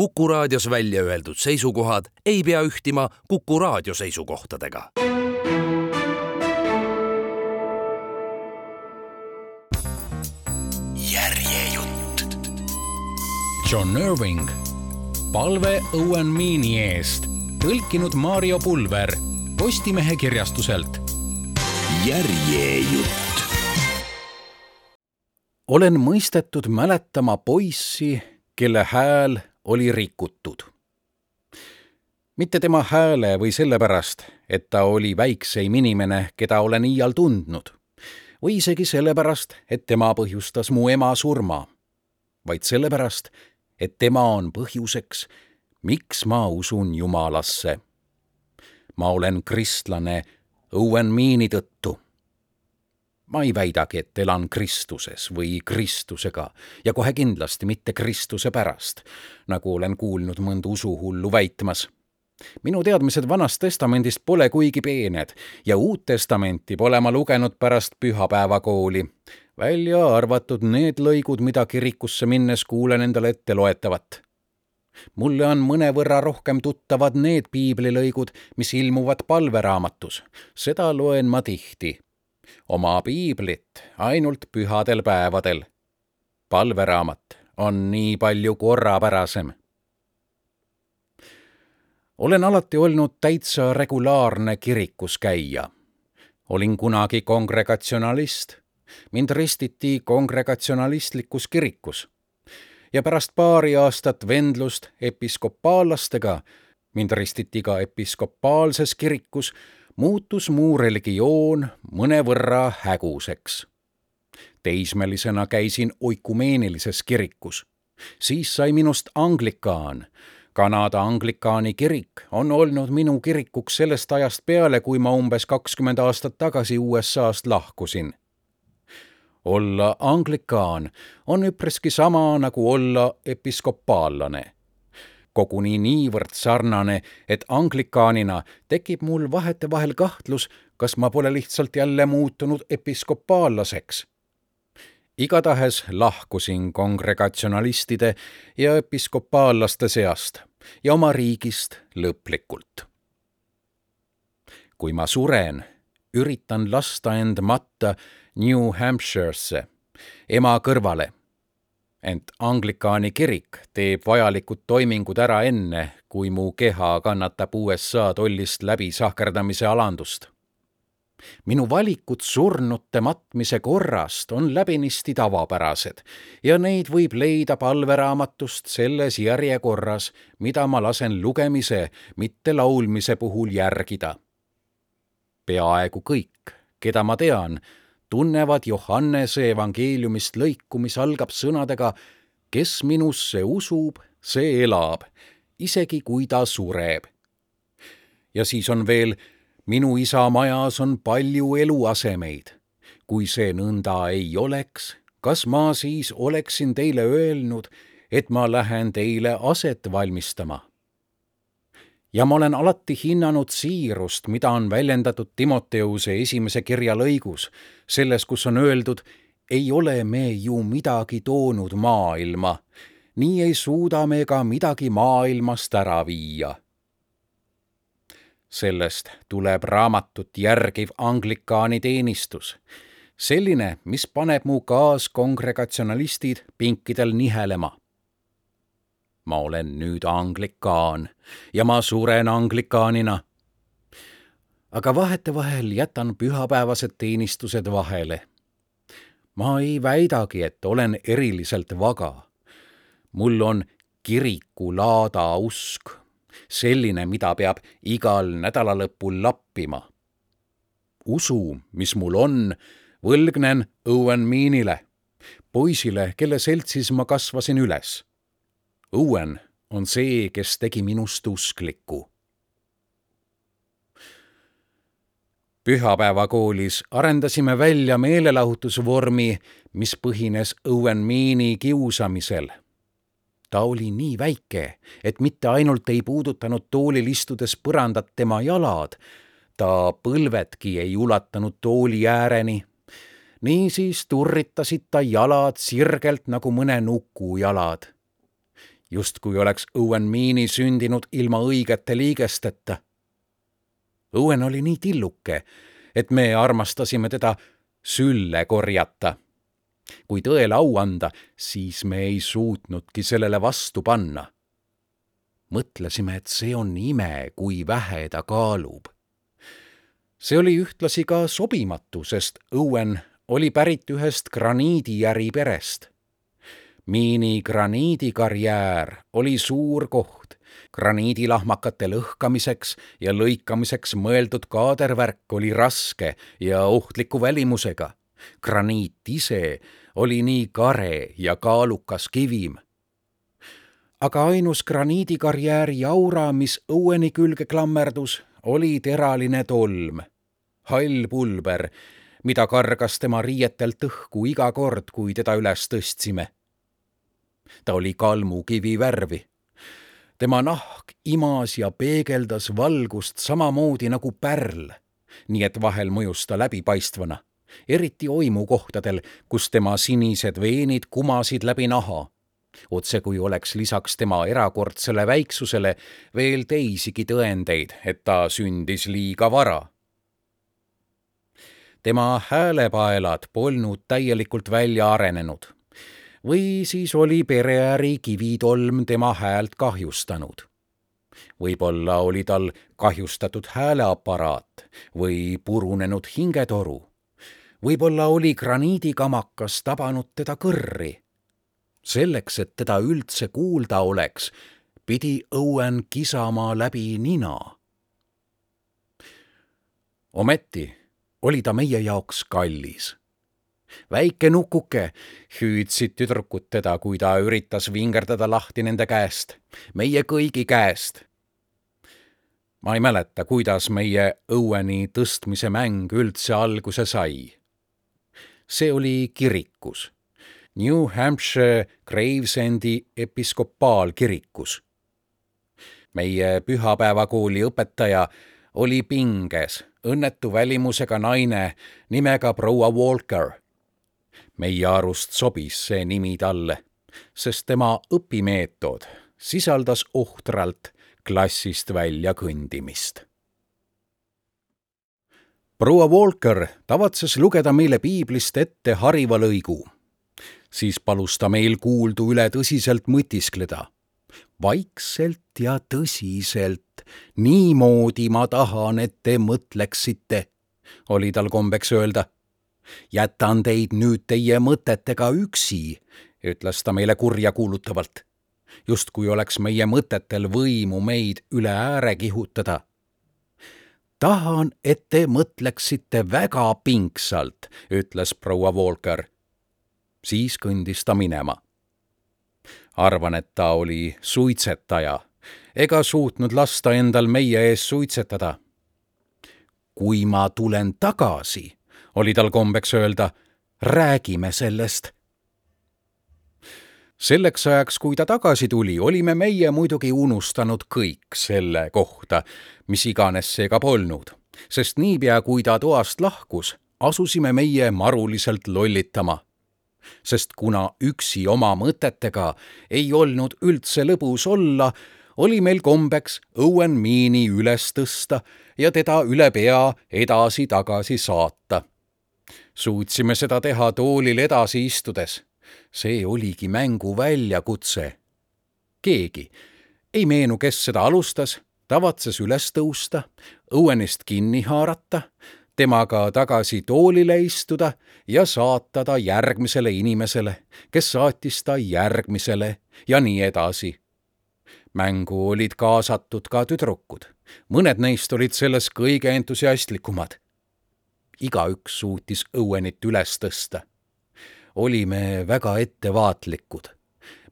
Kuku raadios välja öeldud seisukohad ei pea ühtima Kuku raadio seisukohtadega. järjejutt. John Irving, palve Owen Meani eest, tõlkinud Mario Pulver Postimehe kirjastuselt. järjejutt. olen mõistetud mäletama poissi, kelle hääl oli rikutud. mitte tema hääle või sellepärast, et ta oli väikseim inimene, keda olen iial tundnud, või isegi sellepärast, et tema põhjustas mu ema surma, vaid sellepärast, et tema on põhjuseks, miks ma usun Jumalasse. ma olen kristlane Owen Meani tõttu ma ei väidagi, et elan Kristuses või Kristusega ja kohe kindlasti mitte Kristuse pärast, nagu olen kuulnud mõnda usuhullu väitmas. minu teadmised Vanast Testamendist pole kuigi peened ja Uut Testamenti pole ma lugenud pärast pühapäevakooli, välja arvatud need lõigud, mida kirikusse minnes kuulen endale ette loetavat mulle on mõnevõrra rohkem tuttavad need piiblilõigud, mis ilmuvad palveraamatus. seda loen ma tihti oma piiblit ainult pühadel päevadel. palveraamat on nii palju korrapärasem. olen alati olnud täitsa regulaarne kirikus käija. olin kunagi kongregatsionalist, mind ristiti kongregatsionalistlikus kirikus ja pärast paari aastat vendlust episkopaallastega mind ristiti ka episkopaalses kirikus muutus mu religioon mõnevõrra häguseks. teismelisena käisin oikumeenilises kirikus, siis sai minust anglikaan. Kanada anglikaani kirik on olnud minu kirikuks sellest ajast peale, kui ma umbes kakskümmend aastat tagasi USA-st lahkusin olla anglikaan on üpriski sama nagu olla episkopaallane koguni niivõrd sarnane, et anglikaanina tekib mul vahetevahel kahtlus, kas ma pole lihtsalt jälle muutunud episkopaallaseks. igatahes lahkusin kongregatsionalistide ja episkopaallaste seast ja oma riigist lõplikult. kui ma suren, üritan lasta end matta New Hampshire'sse, ema kõrvale ent anglikaani kirik teeb vajalikud toimingud ära enne, kui mu keha kannatab USA tollist läbi sahkerdamise alandust. minu valikud surnute matmise korrast on läbinisti tavapärased ja neid võib leida palveraamatust selles järjekorras, mida ma lasen lugemise, mitte laulmise puhul järgida. peaaegu kõik, keda ma tean, tunnevad Johannese evangeeliumist lõiku, mis algab sõnadega kes minusse usub, see elab, isegi kui ta sureb. ja siis on veel minu isa majas on palju eluasemeid. kui see nõnda ei oleks, kas ma siis oleksin teile öelnud, et ma lähen teile aset valmistama? Ja ma olen alati hinnanud siirust, mida on väljendatud Timoteuse esimese kirja lõigus, selles, kus on öeldud, ei ole me ju midagi toonud maailma, nii ei suuda me ka midagi maailmast ära viia. sellest tuleb raamatut järgiv anglikaani teenistus, selline, mis paneb mu kaaskongregatsionalistid pinkidel nihelema ma olen nüüd anglikaan ja ma suren anglikaanina. aga vahetevahel jätan pühapäevased teenistused vahele. ma ei väidagi, et olen eriliselt vaga. mul on kirikulaada usk, selline, mida peab igal nädalalõpul lappima. usu, mis mul on, võlgnen Owen Meanile, poisile, kelle seltsis ma kasvasin üles Õuen on see, kes tegi minust uskliku. pühapäevakoolis arendasime välja meelelahutusvormi, mis põhines Owen Meani kiusamisel. ta oli nii väike, et mitte ainult ei puudutanud toolil istudes põrandat tema jalad, ta põlvedki ei ulatanud tooli ääreni. niisiis turritasid ta jalad sirgelt nagu mõne nuku jalad justkui oleks Owen Meani sündinud ilma õigete liigesteta. Owen oli nii tilluke, et me armastasime teda sülle korjata. kui tõele au anda, siis me ei suutnudki sellele vastu panna. mõtlesime, et see on ime, kui vähe ta kaalub. see oli ühtlasi ka sobimatu, sest Owen oli pärit ühest graniidijäri perest. Miini graniidikarjäär oli suur koht. graniidilahmakate lõhkamiseks ja lõikamiseks mõeldud kaadervärk oli raske ja ohtliku välimusega. graniit ise oli nii kare ja kaalukas kivim. aga ainus graniidikarjääri aura, mis õueni külge klammerdus, oli teraline tolm, hall pulber mida kargas tema riietelt õhku iga kord, kui teda üles tõstsime. Ta oli kalmukivi värvi. tema nahk imas ja peegeldas valgust samamoodi nagu pärl, nii et vahel mõjus ta läbipaistvana, eriti oimukohtadel, kus tema sinised veenid kumasid läbi naha otse kui oleks lisaks tema erakordsele väiksusele veel teisigi tõendeid, et ta sündis liiga vara tema häälepaelad polnud täielikult välja arenenud. Või siis oli pereäri kivitolm tema häält kahjustanud. võib-olla oli tal kahjustatud hääleaparaat või purunenud hingetoru. võib-olla oli graniidikamakas tabanud teda kõrri. selleks, et teda üldse kuulda oleks, pidi Owen kisama läbi nina. ometi oli ta meie jaoks kallis. Väike nukuke, hüüdsid tüdrukud teda, kui ta üritas vingerdada lahti nende käest, meie kõigi käest. ma ei mäleta, kuidas meie õueni tõstmise mäng üldse alguse sai. see oli kirikus, New Hampshire Gravesendi episkopaalkirikus. meie pühapäevakooli õpetaja oli pinges õnnetu välimusega naine nimega proua Walker. Meie arust sobis see nimi talle, sest tema õpimeetod sisaldas ohtralt klassist välja kõndimist. proua Walker tavatses lugeda meile piiblist ette hariva lõigu. siis palus ta meil kuuldu üle tõsiselt mõtiskleda vaikselt ja tõsiselt, niimoodi ma tahan, et te mõtleksite, oli tal kombeks öelda. Jätan teid nüüd teie mõtetega üksi, ütles ta meile kurjakuulutavalt, justkui oleks meie mõtetel võimu meid üle ääre kihutada tahan, et te mõtleksite väga pingsalt, ütles proua Walker. siis kõndis ta minema arvan, et ta oli suitsetaja ega suutnud lasta endal meie ees suitsetada. kui ma tulen tagasi, oli tal kombeks öelda, räägime sellest. selleks ajaks, kui ta tagasi tuli, olime meie muidugi unustanud kõik selle kohta, mis iganes see ka polnud, sest niipea, kui ta toast lahkus, asusime meie maruliselt lollitama sest kuna üksi oma mõtetega ei olnud üldse lõbus olla, oli meil kombeks Owen Meani üles tõsta ja teda üle pea edasi-tagasi saata. Suutsime seda teha toolil edasi istudes. see oligi mängu väljakutse. keegi, ei meenu, kes seda alustas, tavatses üles tõusta, Owenist kinni haarata, temaga tagasi toolile istuda ja saata ta järgmisele inimesele, kes saatis ta järgmisele ja nii edasi. mängu olid kaasatud ka tüdrukud, mõned neist olid selles kõige entusiastlikumad. Igaüks suutis õuenit üles tõsta. olime väga ettevaatlikud.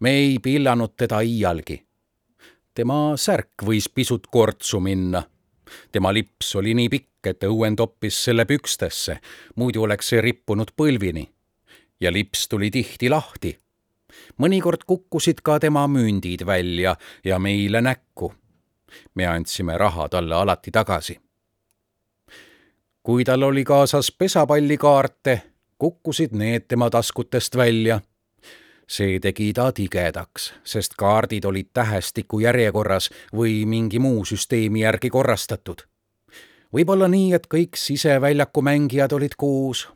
me ei pillanud teda iialgi. tema särk võis pisut kortsu minna tema lips oli nii pikk, et õuen toppis selle pükstesse, muidu oleks see rippunud põlvini. ja lips tuli tihti lahti. mõnikord kukkusid ka tema mündid välja ja meile näkku. me andsime raha talle alati tagasi. Kui tal oli kaasas pesapallikaarte, kukkusid need tema taskutest välja see tegi ta tigedaks, sest kaardid olid tähestiku järjekorras või mingi muu süsteemi järgi korrastatud. võib-olla nii, et kõik siseväljaku mängijad olid koos.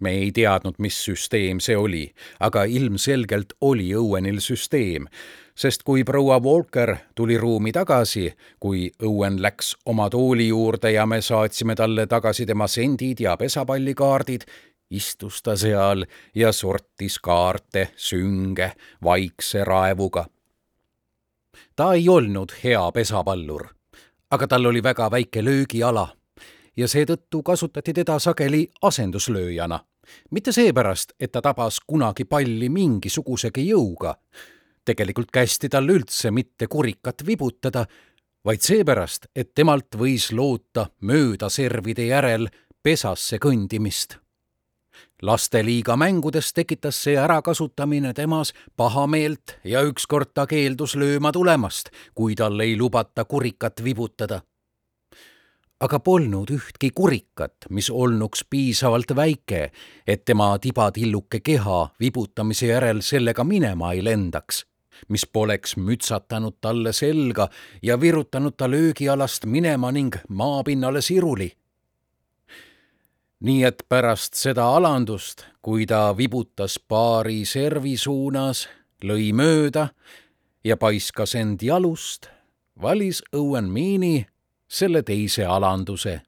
Me ei teadnud, mis süsteem see oli, aga ilmselgelt oli Owenil süsteem, sest kui proua Walker tuli ruumi tagasi, kui Owen läks oma tooli juurde ja me saatsime talle tagasi tema sendid ja pesapallikaardid, istus ta seal ja sortis kaarte sünge vaikse raevuga. ta ei olnud hea pesapallur, aga tal oli väga väike löögiala ja seetõttu kasutati teda sageli asenduslööjana. mitte seepärast, et ta tabas kunagi palli mingisugusegi jõuga. tegelikult kästi tal üldse mitte kurikat vibutada, vaid seepärast, et temalt võis loota mööda servide järel pesasse kõndimist lasteliiga mängudes tekitas see ärakasutamine temas pahameelt ja ükskord ta keeldus lööma tulemast, kui tal ei lubata kurikat vibutada. Aga polnud ühtki kurikat, mis olnuks piisavalt väike, et tema tibatilluke keha vibutamise järel sellega minema ei lendaks mis poleks mütsatanud talle selga ja virutanud ta löögialast minema ning maapinnale siruli. Nii et pärast seda alandust, kui ta vibutas paari servi suunas, lõi mööda ja paiskas end jalust, valis Owen Meany selle teise alanduse,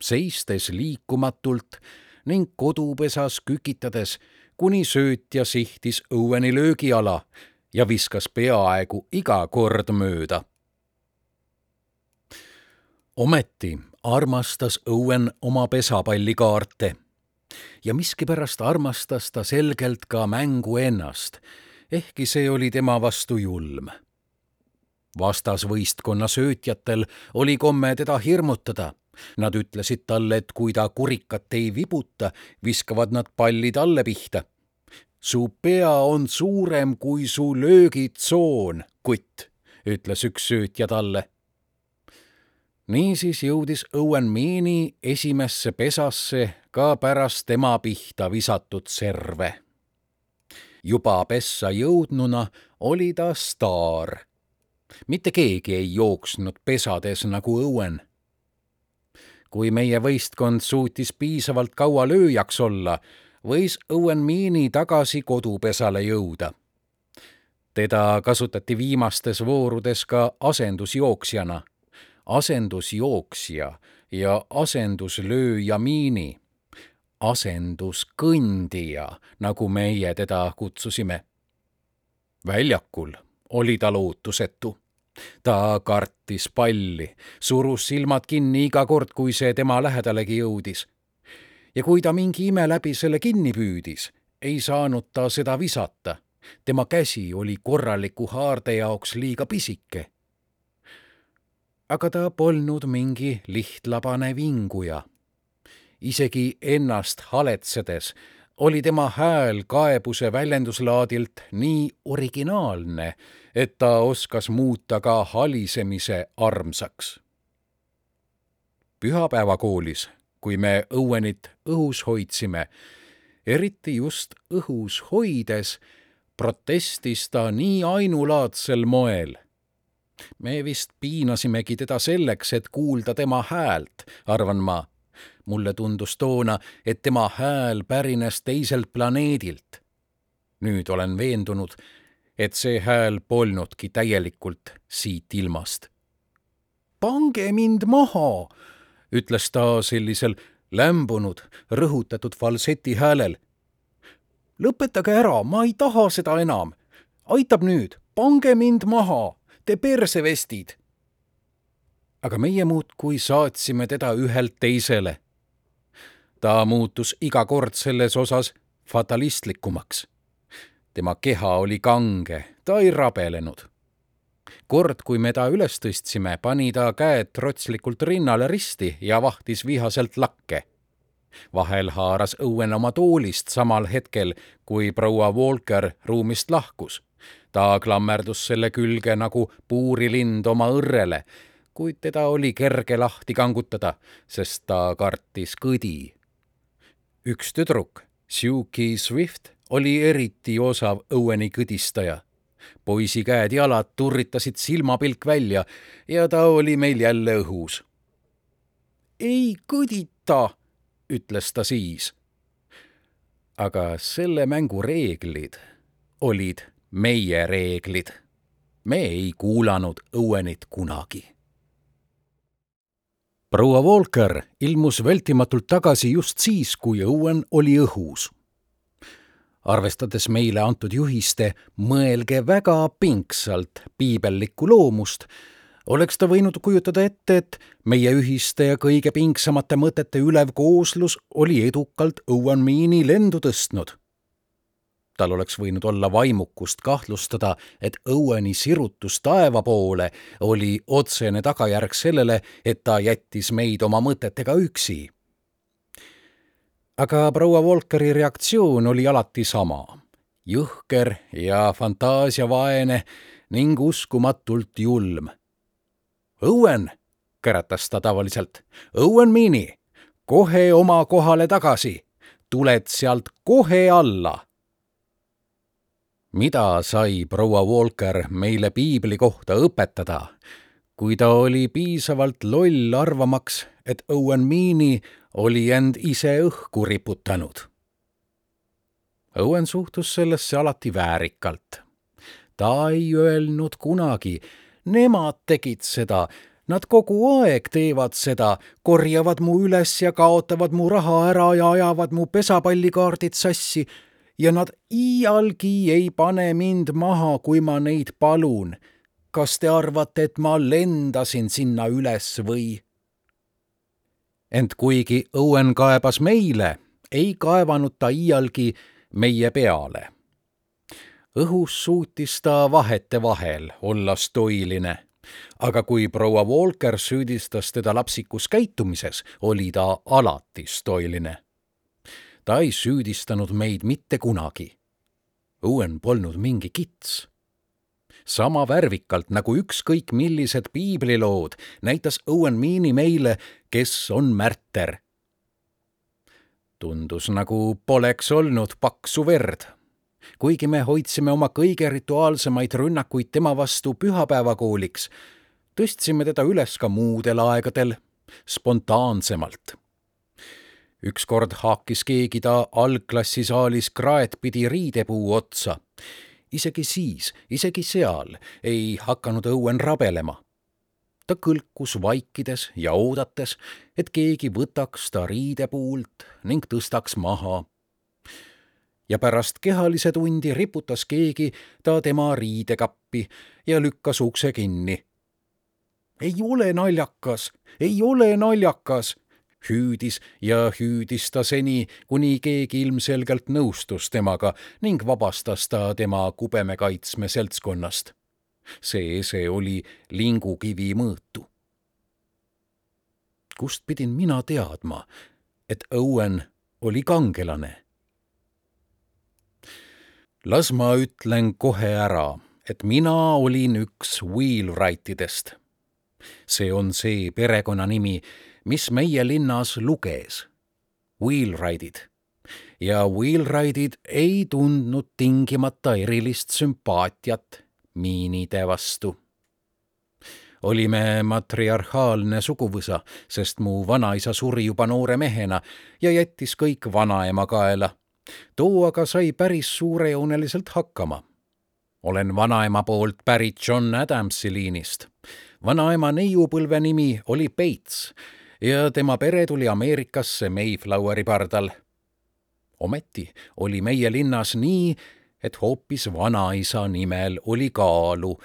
seistes liikumatult ning kodupesas kükitades, kuni söötja sihtis Oweni löögiala ja viskas peaaegu iga kord mööda. ometi armastas Owen oma pesapallikaarte ja miskipärast armastas ta selgelt ka mängu ennast, ehkki see oli tema vastu julm. Vastasvõistkonna söötjatel oli komme teda hirmutada. Nad ütlesid talle, et kui ta kurikat ei vibuta, viskavad nad palli talle pihta. su pea on suurem kui su löögitsoon, kutt, ütles üks söötja talle niisiis jõudis Owen Meany esimesse pesasse ka pärast tema pihta visatud serve. juba pessa jõudnuna oli ta staar. Mitte keegi ei jooksnud pesades nagu Owen. kui meie võistkond suutis piisavalt kaua lööjaks olla, võis Owen Meany tagasi kodupesale jõuda teda kasutati viimastes voorudes ka asendusjooksjana asendusjooksja ja asenduslööja miini, asenduskõndija, nagu meie teda kutsusime. väljakul oli ta lootusetu. ta kartis palli, surus silmad kinni iga kord, kui see tema lähedalegi jõudis. ja kui ta mingi ime läbi selle kinni püüdis, ei saanud ta seda visata tema käsi oli korraliku haarde jaoks liiga pisike aga ta polnud mingi lihtlabane vinguja. isegi ennast haletsedes oli tema hääl kaebuse väljenduslaadilt nii originaalne, et ta oskas muuta ka halisemise armsaks. pühapäevakoolis, kui me õuenit õhus hoidsime, eriti just õhus hoides, protestis ta nii ainulaadsel moel me vist piinasimegi teda selleks, et kuulda tema häält, arvan ma. Mulle tundus toona, et tema hääl pärines teiselt planeedilt. nüüd olen veendunud, et see hääl polnudki täielikult siit ilmast. pange mind maha, ütles ta sellisel lämbunud, rõhutatud falseti häälel. lõpetage ära, ma ei taha seda enam. aitab nüüd, pange mind maha Te persevestid! aga meie muudkui saatsime teda ühelt teisele. Ta muutus iga kord selles osas fatalistlikumaks. tema keha oli kange, ta ei rabelenud. kord, kui me ta üles tõstsime, pani ta käed trotslikult rinnale risti ja vahtis vihaselt lakke vahel haaras Õuen oma toolist samal hetkel, kui proua Walker ruumist lahkus ta klammerdus selle külge nagu puurilind oma õrrele, kuid teda oli kerge lahti kangutada, sest ta kartis kõdi. Üks tüdruk, Suki Swift, oli eriti osav õueni kõdistaja. poisi käed-jalad turritasid silmapilk välja ja ta oli meil jälle õhus. ei kõdita, ütles ta siis. aga selle mängu reeglid olid meie reeglid. me ei kuulanud õuenit kunagi proua Walker ilmus vältimatult tagasi just siis, kui Owen oli õhus. arvestades meile antud juhiste mõelge väga pingsalt piibellikku loomust, oleks ta võinud kujutada ette, et meie ühiste ja kõige pingsamate mõtete ülev kooslus oli edukalt Meani lendu tõstnud tal oleks võinud olla vaimukust kahtlustada, et Oweni sirutus taeva poole oli otsene tagajärg sellele, et ta jättis meid oma mõtetega üksi. aga proua Volkeri reaktsioon oli alati sama, jõhker ja fantaasiavaene ning uskumatult julm. Owen, käratas ta tavaliselt, Owen Meani, kohe oma kohale tagasi, tuled sealt kohe alla mida sai proua Walker meile piibli kohta õpetada, kui ta oli piisavalt loll arvamaks, et Owen Meani oli end ise õhku riputanud. Owen suhtus sellesse alati väärikalt. ta ei öelnud kunagi, nemad tegid seda, nad kogu aeg teevad seda, korjavad mu üles ja kaotavad mu raha ära ja ajavad mu pesapallikaardid sassi ja nad iialgi ei pane mind maha, kui ma neid palun. kas te arvate, et ma lendasin sinna üles või? ent kuigi Owen kaebas meile, ei kaevanud ta iialgi meie peale. õhus suutis ta vahetevahel olla stoiline, aga kui proua Walker süüdistas teda lapsikus käitumises, oli ta alati stoiline ta ei süüdistanud meid mitte kunagi. Owen polnud mingi kits. sama värvikalt nagu ükskõik millised piiblilood näitas Owen Meani meile, kes on märter. tundus nagu poleks olnud paksu verd. kuigi me hoidsime oma kõige rituaalsemaid rünnakuid tema vastu pühapäevakooliks, tõstsime teda üles ka muudel aegadel, spontaansemalt ükskord haakis keegi ta algklassisaalis kraetpidi riidepuu otsa. isegi siis, isegi seal ei hakanud õuen rabelema. ta kõlkus vaikides ja oodates, et keegi võtaks ta riidepuult ning tõstaks maha. ja pärast kehalise tundi riputas keegi ta tema riidekappi ja lükkas ukse kinni. ei ole naljakas, ei ole naljakas hüüdis ja hüüdis ta seni, kuni keegi ilmselgelt nõustus temaga ning vabastas ta tema kubemekaitsme seltskonnast. see ese oli lingukivi mõõtu. kust pidin mina teadma, et Owen oli kangelane? las ma ütlen kohe ära, et mina olin üks Wheelwrightidest. see on see perekonnanimi, mis meie linnas luges, wheelride'id. ja wheelride'id ei tundnud tingimata erilist sümpaatiat miinide vastu. olime matriarhaalne suguvõsa, sest mu vanaisa suri juba noore mehena ja jättis kõik vanaema kaela. too aga sai päris suurejooneliselt hakkama olen vanaema poolt pärit John Adamsi liinist. vanaema neiupõlve nimi oli Bates ja tema pere tuli Ameerikasse Mayfloweri pardal. ometi oli meie linnas nii, et hoopis vanaisa nimel oli kaalu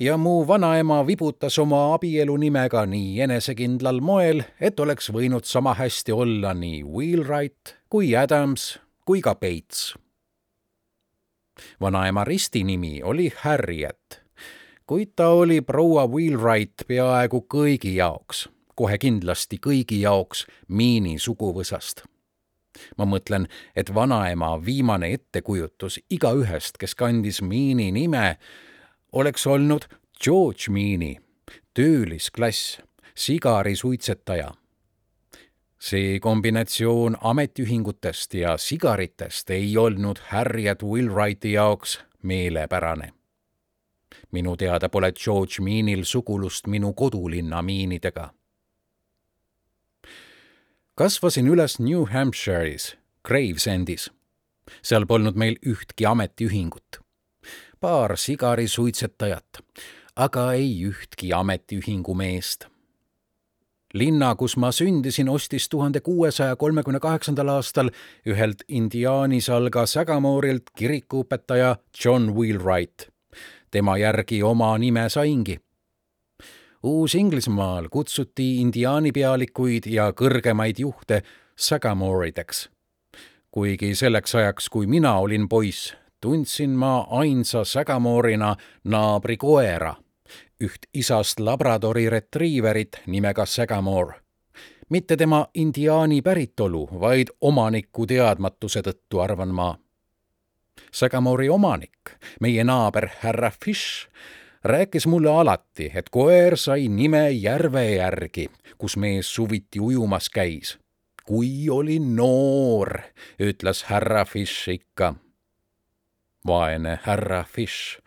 ja mu vanaema vibutas oma abielunimega nii enesekindlal moel, et oleks võinud sama hästi olla nii Wheelwright kui Adams kui ka Bates. vanaema ristinimi oli Harriet, kuid ta oli proua Wheelwright peaaegu kõigi jaoks kohe kindlasti kõigi jaoks miini suguvõsast. ma mõtlen, et vanaema viimane ettekujutus igaühest, kes kandis miini nime, oleks olnud George Miini, töölisklass, sigarisuitsetaja. see kombinatsioon ametiühingutest ja sigaritest ei olnud Harriet Willwrighti jaoks meelepärane. minu teada pole George Meanil sugulust minu kodulinna miinidega. Kasvasin üles New Hampshire'is, Gravesendis. seal polnud meil ühtki ametiühingut. paar sigarisuitsetajat, aga ei ühtki ametiühingu meest linna, kus ma sündisin, ostis tuhande kuuesaja kolmekümne kaheksandal aastal ühelt indiaanisalga Sagamoorilt kirikuõpetaja John Wheelwright. tema järgi oma nime saingi. Uus-Inglismaal kutsuti indiaanipealikuid ja kõrgemaid juhte Sagamoorideks. kuigi selleks ajaks, kui mina olin poiss, tundsin ma ainsa Sagamoorina naabri koera üht isast Labradori retriiverit nimega Sagamore. mitte tema indiaani päritolu, vaid omaniku teadmatuse tõttu, arvan ma. Sagamori omanik, meie naaber härra Fish, rääkis mulle alati, et koer sai nime järve järgi, kus mees suviti ujumas käis. kui olin noor, ütles härra Fish ikka. vaene härra Fish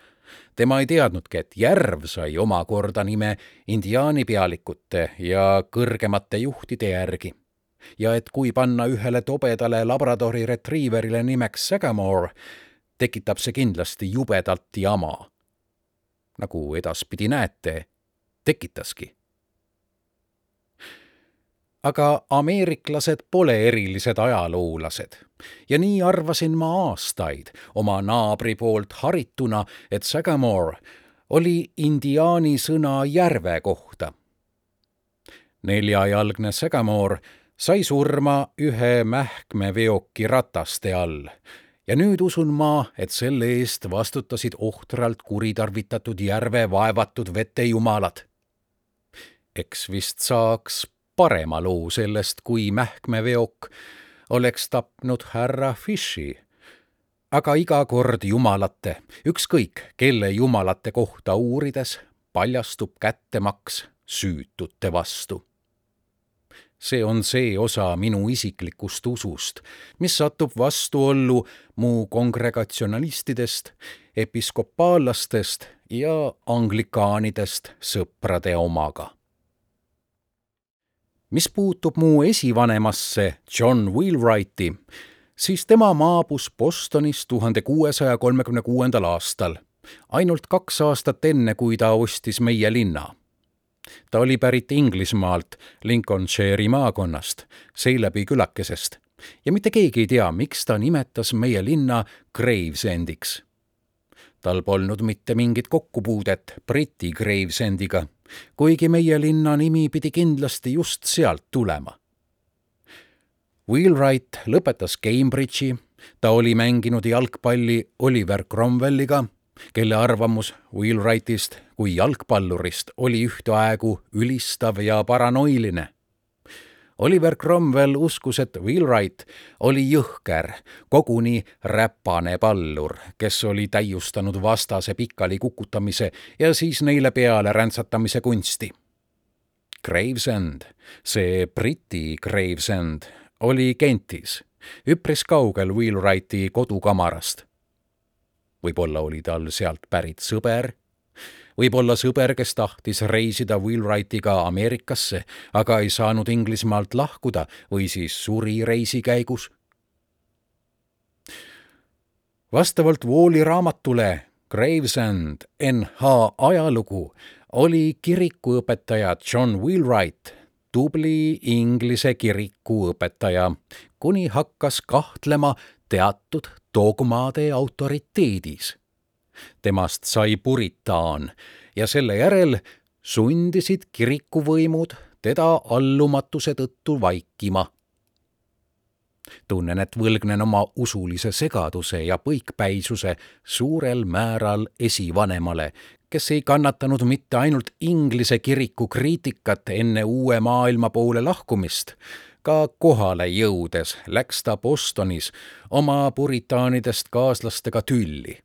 tema ei teadnudki, et järv sai omakorda nime indiaanipealikute ja kõrgemate juhtide järgi. ja et kui panna ühele tobedale Labradori retriiverile nimeks Sagamore, tekitab see kindlasti jubedalt jama. Nagu edaspidi näete, tekitaski. Aga ameeriklased pole erilised ajaloolased. Ja nii arvasin ma aastaid oma naabri poolt harituna, et Sagamore oli indiaani sõna järve kohta. neljajalgne Sagamore sai surma ühe mähkmeveoki rataste all ja nüüd usun ma, et selle eest vastutasid ohtralt kuritarvitatud järve vaevatud vetejumalad. eks vist saaks parema loo sellest, kui mähkmeveok oleks tapnud härra Fishi. aga iga kord jumalate, ükskõik kelle jumalate kohta uurides, paljastub kättemaks süütute vastu. See on see osa minu isiklikust usust, mis satub vastuollu mu kongregatsionalistidest, episkopaallastest ja anglikaanidest sõprade omaga mis puutub mu esivanemasse John Wheelwrighti, siis tema maabus Bostonis tuhande kuuesaja kolmekümne kuuendal aastal, ainult kaks aastat enne, kui ta ostis meie linna. Ta oli pärit Inglismaalt, Lincolnshire'i maakonnast, seeläbi külakesest ja mitte keegi ei tea, miks ta nimetas meie linna Gravesendiks. tal polnud mitte mingit kokkupuudet Briti Gravesendiga kuigi meie linna nimi pidi kindlasti just sealt tulema. Wheelwright lõpetas Cambridge'i, ta oli mänginud jalgpalli Oliver Cromwelliga, kelle arvamus Wheelwrightist kui jalgpallurist oli ühtaegu ülistav ja paranoiline Oliver Cromwell uskus, et Wheelwright oli jõhker, koguni räpane pallur, kes oli täiustanud vastase pikali kukutamise ja siis neile peale räntsatamise kunsti. Gravesend, see Briti Gravesend, oli Kentis, üpris kaugel Wheelwrighti kodukamarast. Võib-olla oli tal sealt pärit sõber võib-olla sõber, kes tahtis reisida Wheelwrightiga Ameerikasse, aga ei saanud Inglismaalt lahkuda või siis suri reisi käigus. vastavalt Walli raamatule Gravesend NH ajalugu oli kirikuõpetaja John Wheelwright tubli Inglise kirikuõpetaja, kuni hakkas kahtlema teatud dogmade autoriteedis temast sai puritaan ja selle järel sundisid kirikuvõimud teda allumatuse tõttu vaikima. tunnen, et võlgnen oma usulise segaduse ja põikpäisuse suurel määral esivanemale, kes ei kannatanud mitte ainult Inglise kiriku kriitikat enne uue maailma poole lahkumist, ka kohale jõudes läks ta Bostonis oma puritaanidest kaaslastega tülli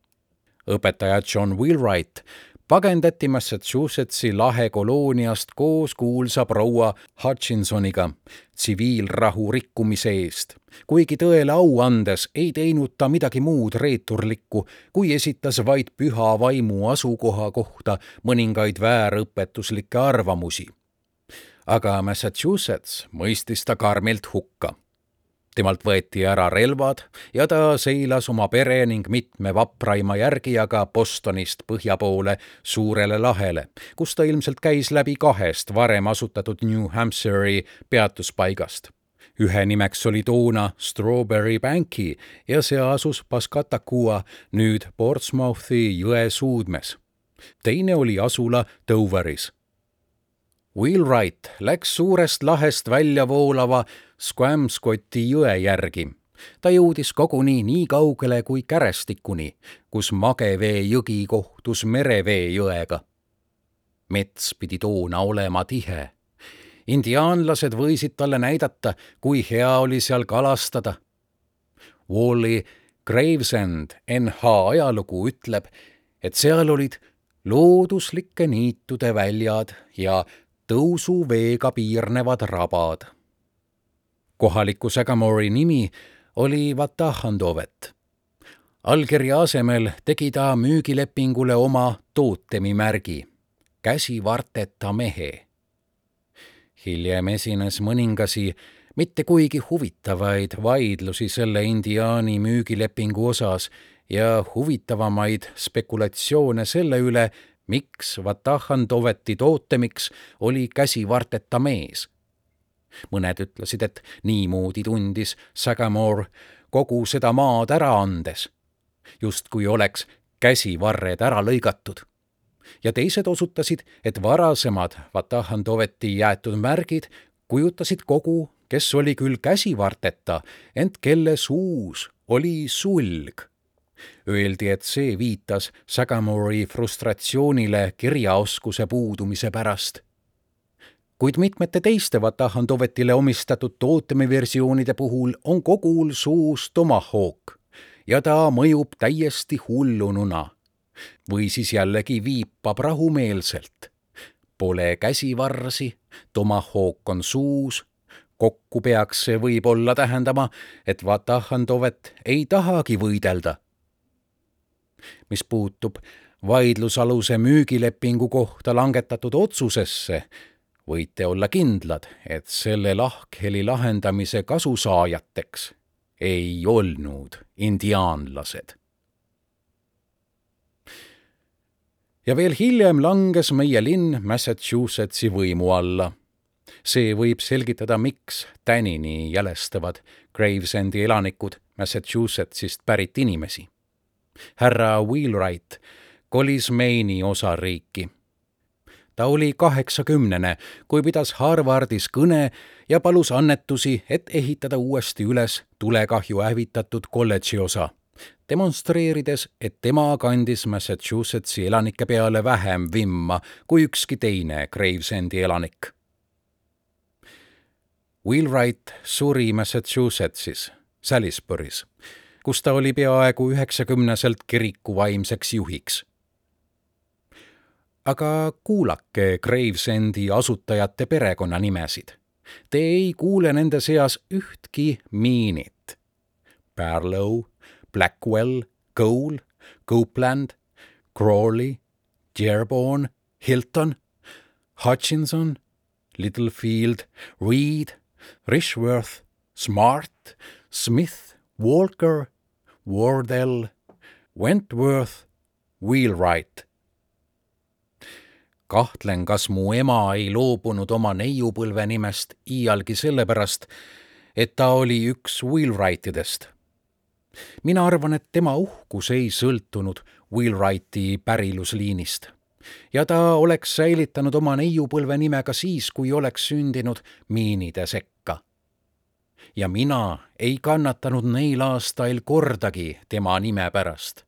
õpetaja John Wheelwright pagendati Massachusettsi lahekolooniast koos kuulsa proua Hutchinsoniga tsiviilrahu rikkumise eest, kuigi tõele au andes ei teinud ta midagi muud reeturlikku, kui esitas vaid püha vaimu asukoha kohta mõningaid väärõpetuslikke arvamusi. Aga Massachusetts mõistis ta karmilt hukka temalt võeti ära relvad ja ta seilas oma pere ning mitme vapraima järgijaga Bostonist põhja poole Suurele lahele, kus ta ilmselt käis läbi kahest varem asutatud New Hampshire'i peatuspaigast. ühe nimeks oli toona Strawberry Banki ja see asus Pascatakua, nüüd Portsmouthi jõe suudmes. teine oli asula Doveris Wheelwright läks suurest lahest välja voolava Squamscotti jõe järgi. ta jõudis koguni nii kaugele kui Kärestikuni, kus Magevee jõgi kohtus Merevee jõega. mets pidi toona olema tihe. indiaanlased võisid talle näidata, kui hea oli seal kalastada. Wally Gravesend NH ajalugu ütleb, et seal olid looduslike niitude väljad ja tõusuveega piirnevad rabad kohaliku Sagamori nimi oli Vatahandovet. allkirja asemel tegi ta müügilepingule oma tootemimärgi, käsivarteta mehe. hiljem esines mõningasi mitte kuigi huvitavaid vaidlusi selle indiaani müügilepingu osas ja huvitavamaid spekulatsioone selle üle, miks Vatahandoveti tootemiks oli käsivarteta mees mõned ütlesid, et niimoodi tundis Sagamore kogu seda maad ära andes, justkui oleks käsivarred ära lõigatud. ja teised osutasid, et varasemad Vatahandoveti jäetud märgid kujutasid kogu, kes oli küll käsivarteta, ent kelle suus oli sulg. Öeldi, et see viitas Sagamore'i frustratsioonile kirjaoskuse puudumise pärast kuid mitmete teiste Vatahandovetile omistatud tootemiversioonide puhul on kogul suus tomahawk ja ta mõjub täiesti hullununa. või siis jällegi viipab rahumeelselt. Pole käsivarsi, tomahawk on suus, kokku peaks see võib-olla tähendama, et Vatahandovet ei tahagi võidelda. Mis puutub vaidlusaluse müügilepingu kohta langetatud otsusesse, võite olla kindlad, et selle lahkheli lahendamise kasusaajateks ei olnud indiaanlased. ja veel hiljem langes meie linn Massachusettsi võimu alla. see võib selgitada, miks tänini jälestavad Gravesendi elanikud Massachusettsist pärit inimesi. Härra Wheelwright kolis Maine'i osariiki ta oli kaheksakümnene, kui pidas Harvardis kõne ja palus annetusi, et ehitada uuesti üles tulekahju hävitatud kolledži osa, demonstreerides, et tema kandis Massachusettsi elanike peale vähem vimma kui ükski teine Gravesendi elanik. Wheelwright suri Massachusettsis, Salisbury's, kus ta oli peaaegu üheksakümneselt kiriku vaimseks juhiks aga kuulake Gravesendi asutajate perekonnanimesid. Te ei kuule nende seas ühtki miinit. Barlow, Blackwell, Cole, Copeland, Crawley, Dearborn, Hilton, Hutchinson, Littlefield, Reed, Rishworth, Smart, Smith, Walker, Wardell, Wentworth, Wheelwright kahtlen, kas mu ema ei loobunud oma neiupõlve nimest iialgi sellepärast, et ta oli üks Wheelwrightidest. mina arvan, et tema uhkus ei sõltunud Wheelwrighti pärilusliinist ja ta oleks säilitanud oma neiupõlve nime ka siis, kui oleks sündinud miinide sekka. Ja mina ei kannatanud neil aastail kordagi tema nime pärast.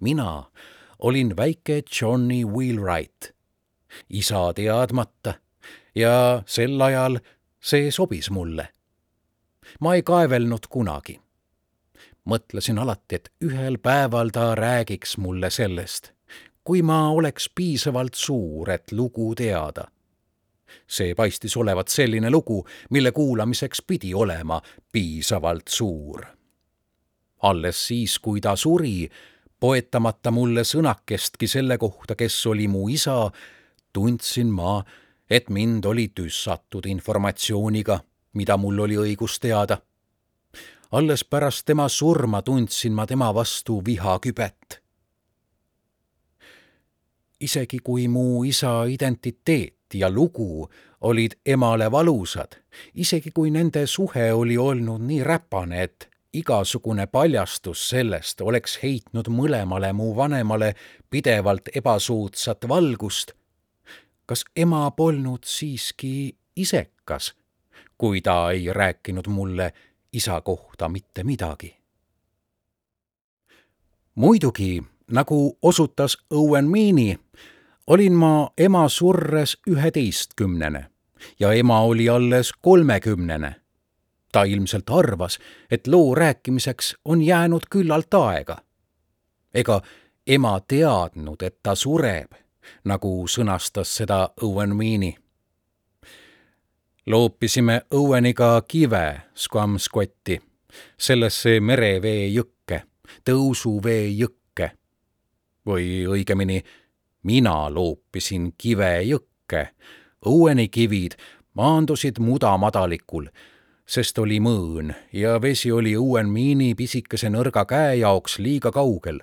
mina olin väike Johnny Wheelwright isa teadmata ja sel ajal see sobis mulle. ma ei kaevelnud kunagi. mõtlesin alati, et ühel päeval ta räägiks mulle sellest, kui ma oleks piisavalt suur, et lugu teada. See paistis olevat selline lugu, mille kuulamiseks pidi olema piisavalt suur. alles siis, kui ta suri, poetamata mulle sõnakestki selle kohta, kes oli mu isa, tundsin ma, et mind oli tüssatud informatsiooniga, mida mul oli õigus teada. alles pärast tema surma tundsin ma tema vastu vihakübet. isegi kui mu isa identiteet ja lugu olid emale valusad, isegi kui nende suhe oli olnud nii räpane, et igasugune paljastus sellest oleks heitnud mõlemale mu vanemale pidevalt ebasoodsat valgust kas ema polnud siiski isekas, kui ta ei rääkinud mulle isa kohta mitte midagi? muidugi, nagu osutas Owen Meany, olin ma ema surres üheteistkümnene ja ema oli alles kolmekümnene. ta ilmselt arvas, et loo rääkimiseks on jäänud küllalt aega. ega ema teadnud, et ta sureb nagu sõnastas seda Owen Meany. loopisime Oweniga kive Squamscotti, sellesse merevee jõkke, tõusuvee jõkke. või õigemini, mina loopisin kive jõkke. Oweni kivid maandusid mudamadalikul, sest oli mõõn ja vesi oli Owen Meany pisikese nõrga käe jaoks liiga kaugel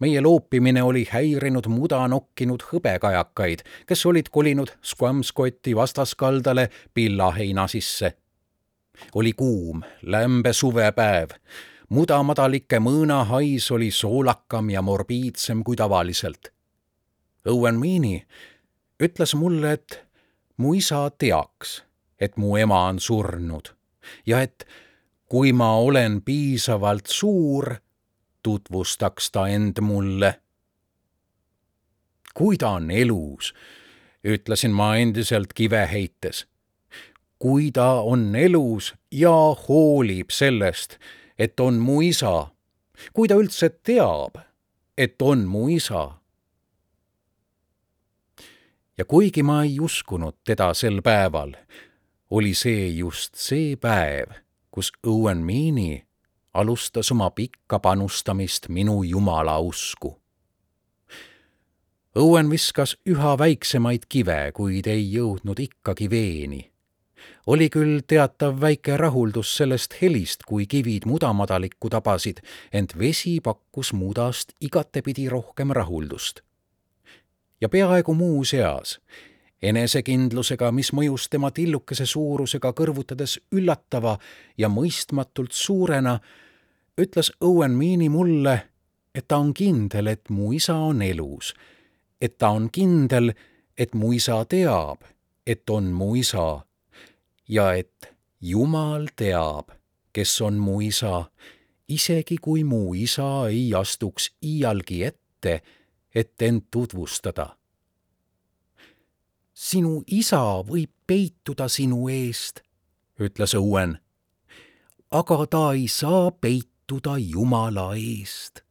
meie loopimine oli häirinud muda nokkinud hõbekajakaid, kes olid kolinud Squamscotti vastaskaldale pillaheina sisse. oli kuum, lämbe suvepäev. mudamadalike mõõnahais oli soolakam ja morbiidsem kui tavaliselt. Owen Meany ütles mulle, et mu isa teaks, et mu ema on surnud ja et kui ma olen piisavalt suur, tutvustaks ta end mulle. kui ta on elus, ütlesin ma endiselt kive heites. kui ta on elus ja hoolib sellest, et on mu isa, kui ta üldse teab, et on mu isa. Ja kuigi ma ei uskunud teda sel päeval, oli see just see päev, kus Owen Meany alustas oma pikka panustamist minu jumala usku. Õuen viskas üha väiksemaid kive, kuid ei jõudnud ikkagi veeni. oli küll teatav väike rahuldus sellest helist, kui kivid mudamadalikku tabasid, ent vesi pakkus mudast igatepidi rohkem rahuldust. Ja peaaegu muuseas enesekindlusega, mis mõjus tema tillukese suurusega kõrvutades üllatava ja mõistmatult suurena, ütles Owen Meany mulle, et ta on kindel, et mu isa on elus, et ta on kindel, et mu isa teab, et on mu isa ja et Jumal teab, kes on mu isa, isegi kui mu isa ei astuks iialgi ette, et end tutvustada sinu isa võib peituda sinu eest, ütles Owen. aga ta ei saa peituda Jumala eest.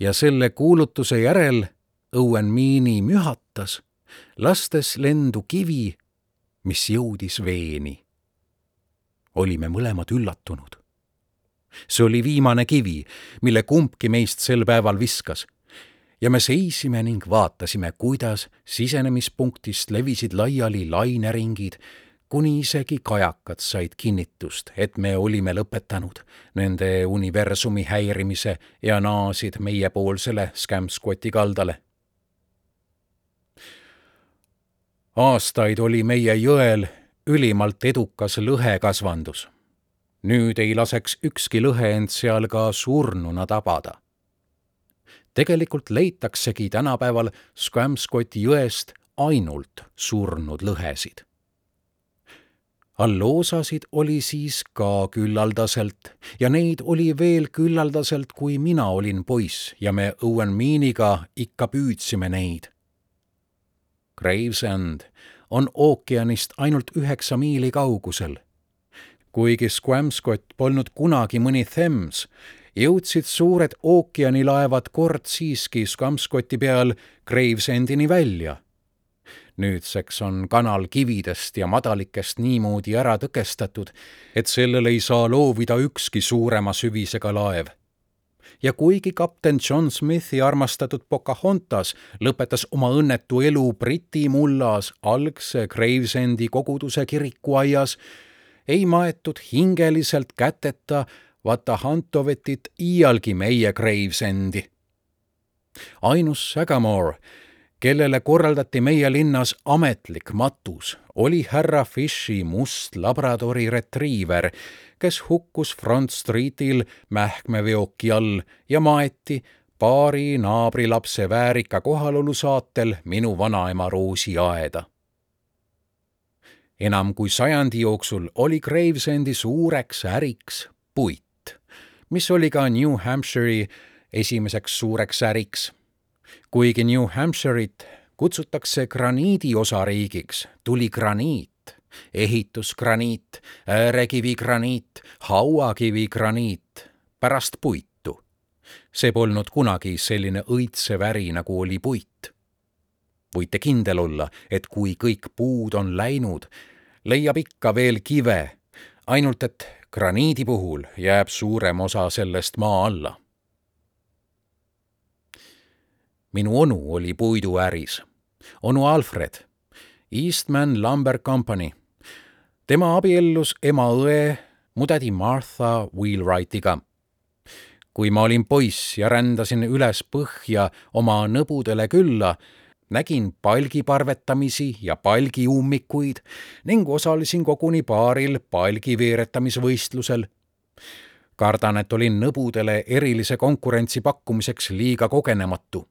ja selle kuulutuse järel Owen Meany mühatas, lastes lendu kivi, mis jõudis veeni. olime mõlemad üllatunud. See oli viimane kivi, mille kumbki meist sel päeval viskas ja me seisime ning vaatasime, kuidas sisenemispunktist levisid laiali laineringid, kuni isegi kajakad said kinnitust, et me olime lõpetanud nende universumi häirimise ja naasid meiepoolsele Scamscoti kaldale. aastaid oli meie jõel ülimalt edukas lõhekasvandus. Nüüd ei laseks ükski lõhe end seal ka surnuna tabada tegelikult leitaksegi tänapäeval Squamscoti jõest ainult surnud lõhesid. alloosasid oli siis ka küllaldaselt ja neid oli veel küllaldaselt, kui mina olin poiss ja me Owen Meaniga ikka püüdsime neid. Gravesend on ookeanist ainult üheksa miili kaugusel. Kuigi Squamscott polnud kunagi mõni Thames jõudsid suured ookeanilaevad kord siiski Skamskoti peal Gravesendini välja. nüüdseks on kanal kividest ja madalikest niimoodi ära tõkestatud, et sellel ei saa loovida ükski suurema süvisega laev ja kuigi kapten John Smithi armastatud Pocahontas lõpetas oma õnnetu elu Briti mullas algse Gravesendi koguduse kirikuaias, ei maetud hingeliselt käteta Vatahantovetit iialgi meie Gravesendi. ainus Sagamore, kellele korraldati meie linnas ametlik matus, oli härra Fishi must Labradori retriiver, kes hukkus Front Streetil mähkmeveoki all ja maeti paari naabrilapse väärika kohalolu saatel minu vanaema Roosi aeda. Enam kui sajandi jooksul oli Gravesendi suureks äriks puit, mis oli ka New Hampshire'i esimeseks suureks äriks. kuigi New Hampshire'it kutsutakse graniidi osariigiks, tuli graniit ehitusgraniit, äärekivigraniit, hauakivigraniit, pärast puitu. see polnud kunagi selline õitsev äri, nagu oli puit. Võite kindel olla, et kui kõik puud on läinud, leiab ikka veel kive, ainult et graniidi puhul jääb suurem osa sellest maa alla. minu onu oli puiduäris. onu Alfred Eastman Lumber Company. tema abiellus ema õe, mu tädi Martha Wheelwrightiga. kui ma olin poiss ja rändasin üles põhja oma nõbudele külla, nägin palgiparvetamisi ja palgiummikuid ning osalesin koguni paaril palgi veeretamisvõistlusel. kardan, et olin nõbudele erilise konkurentsi pakkumiseks liiga kogenematu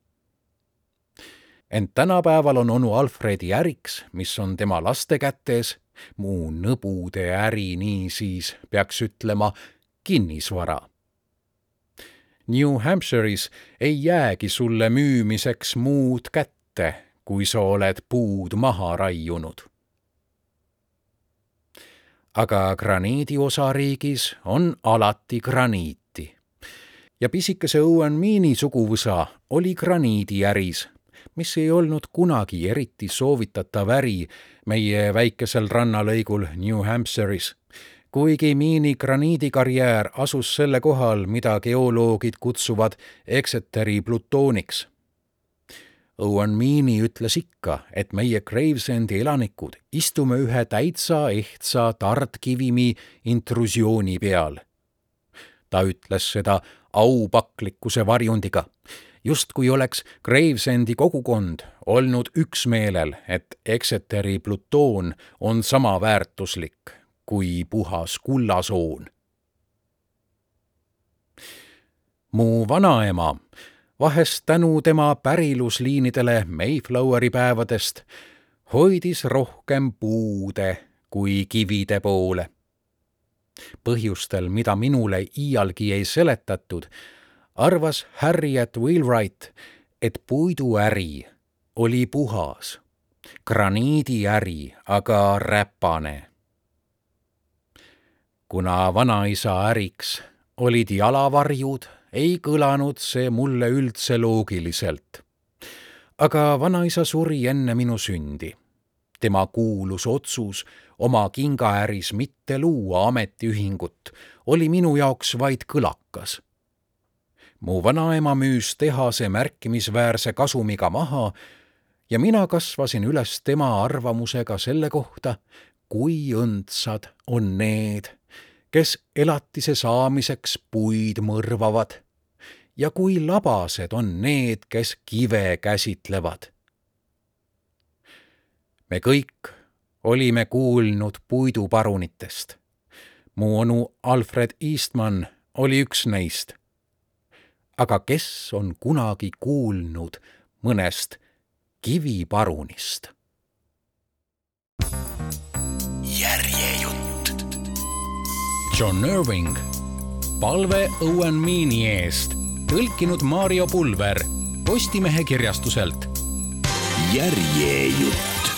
ent tänapäeval on onu Alfredi äriks, mis on tema laste kätes, mu nõbude äri niisiis peaks ütlema kinnisvara. New Hampshire'is ei jäägi sulle müümiseks muud kätte, kui sa oled puud maha raiunud. aga graniidi osariigis on alati graniiti ja pisikese Owen Meani suguvõsa oli graniidiäris mis ei olnud kunagi eriti soovitatav äri meie väikesel rannalõigul New Hampshire'is. kuigi miini graniidikarjäär asus selle kohal, mida geoloogid kutsuvad Exeteri plutooniks. Owen Meany ütles ikka, et meie Gravesendi elanikud istume ühe täitsa ehtsa tardkivimi intrusiooni peal. ta ütles seda aupaklikkuse varjundiga justkui oleks Gravesendi kogukond olnud üksmeelel, et Exeteri plutoon on sama väärtuslik kui puhas kullasoon. mu vanaema, vahest tänu tema pärilusliinidele Mayfloweri päevadest, hoidis rohkem puude kui kivide poole. põhjustel, mida minule iialgi ei seletatud, arvas Harriet Wheelwright, et puiduäri oli puhas, graniidiäri aga räpane. kuna vanaisa äriks olid jalavarjud, ei kõlanud see mulle üldse loogiliselt. aga vanaisa suri enne minu sündi. tema kuulus otsus oma kingaäris mitte luua ametiühingut oli minu jaoks vaid kõlakas mu vanaema müüs tehase märkimisväärse kasumiga maha ja mina kasvasin üles tema arvamusega selle kohta, kui õndsad on need, kes elatise saamiseks puid mõrvavad ja kui labased on need, kes kive käsitlevad. me kõik olime kuulnud puiduparunitest. mu onu Alfred Eastman oli üks neist aga kes on kunagi kuulnud mõnest kiviparunist? John Irving, palve Owen Meani eest, tõlkinud Mario Pulver Postimehe kirjastuselt. järjejutt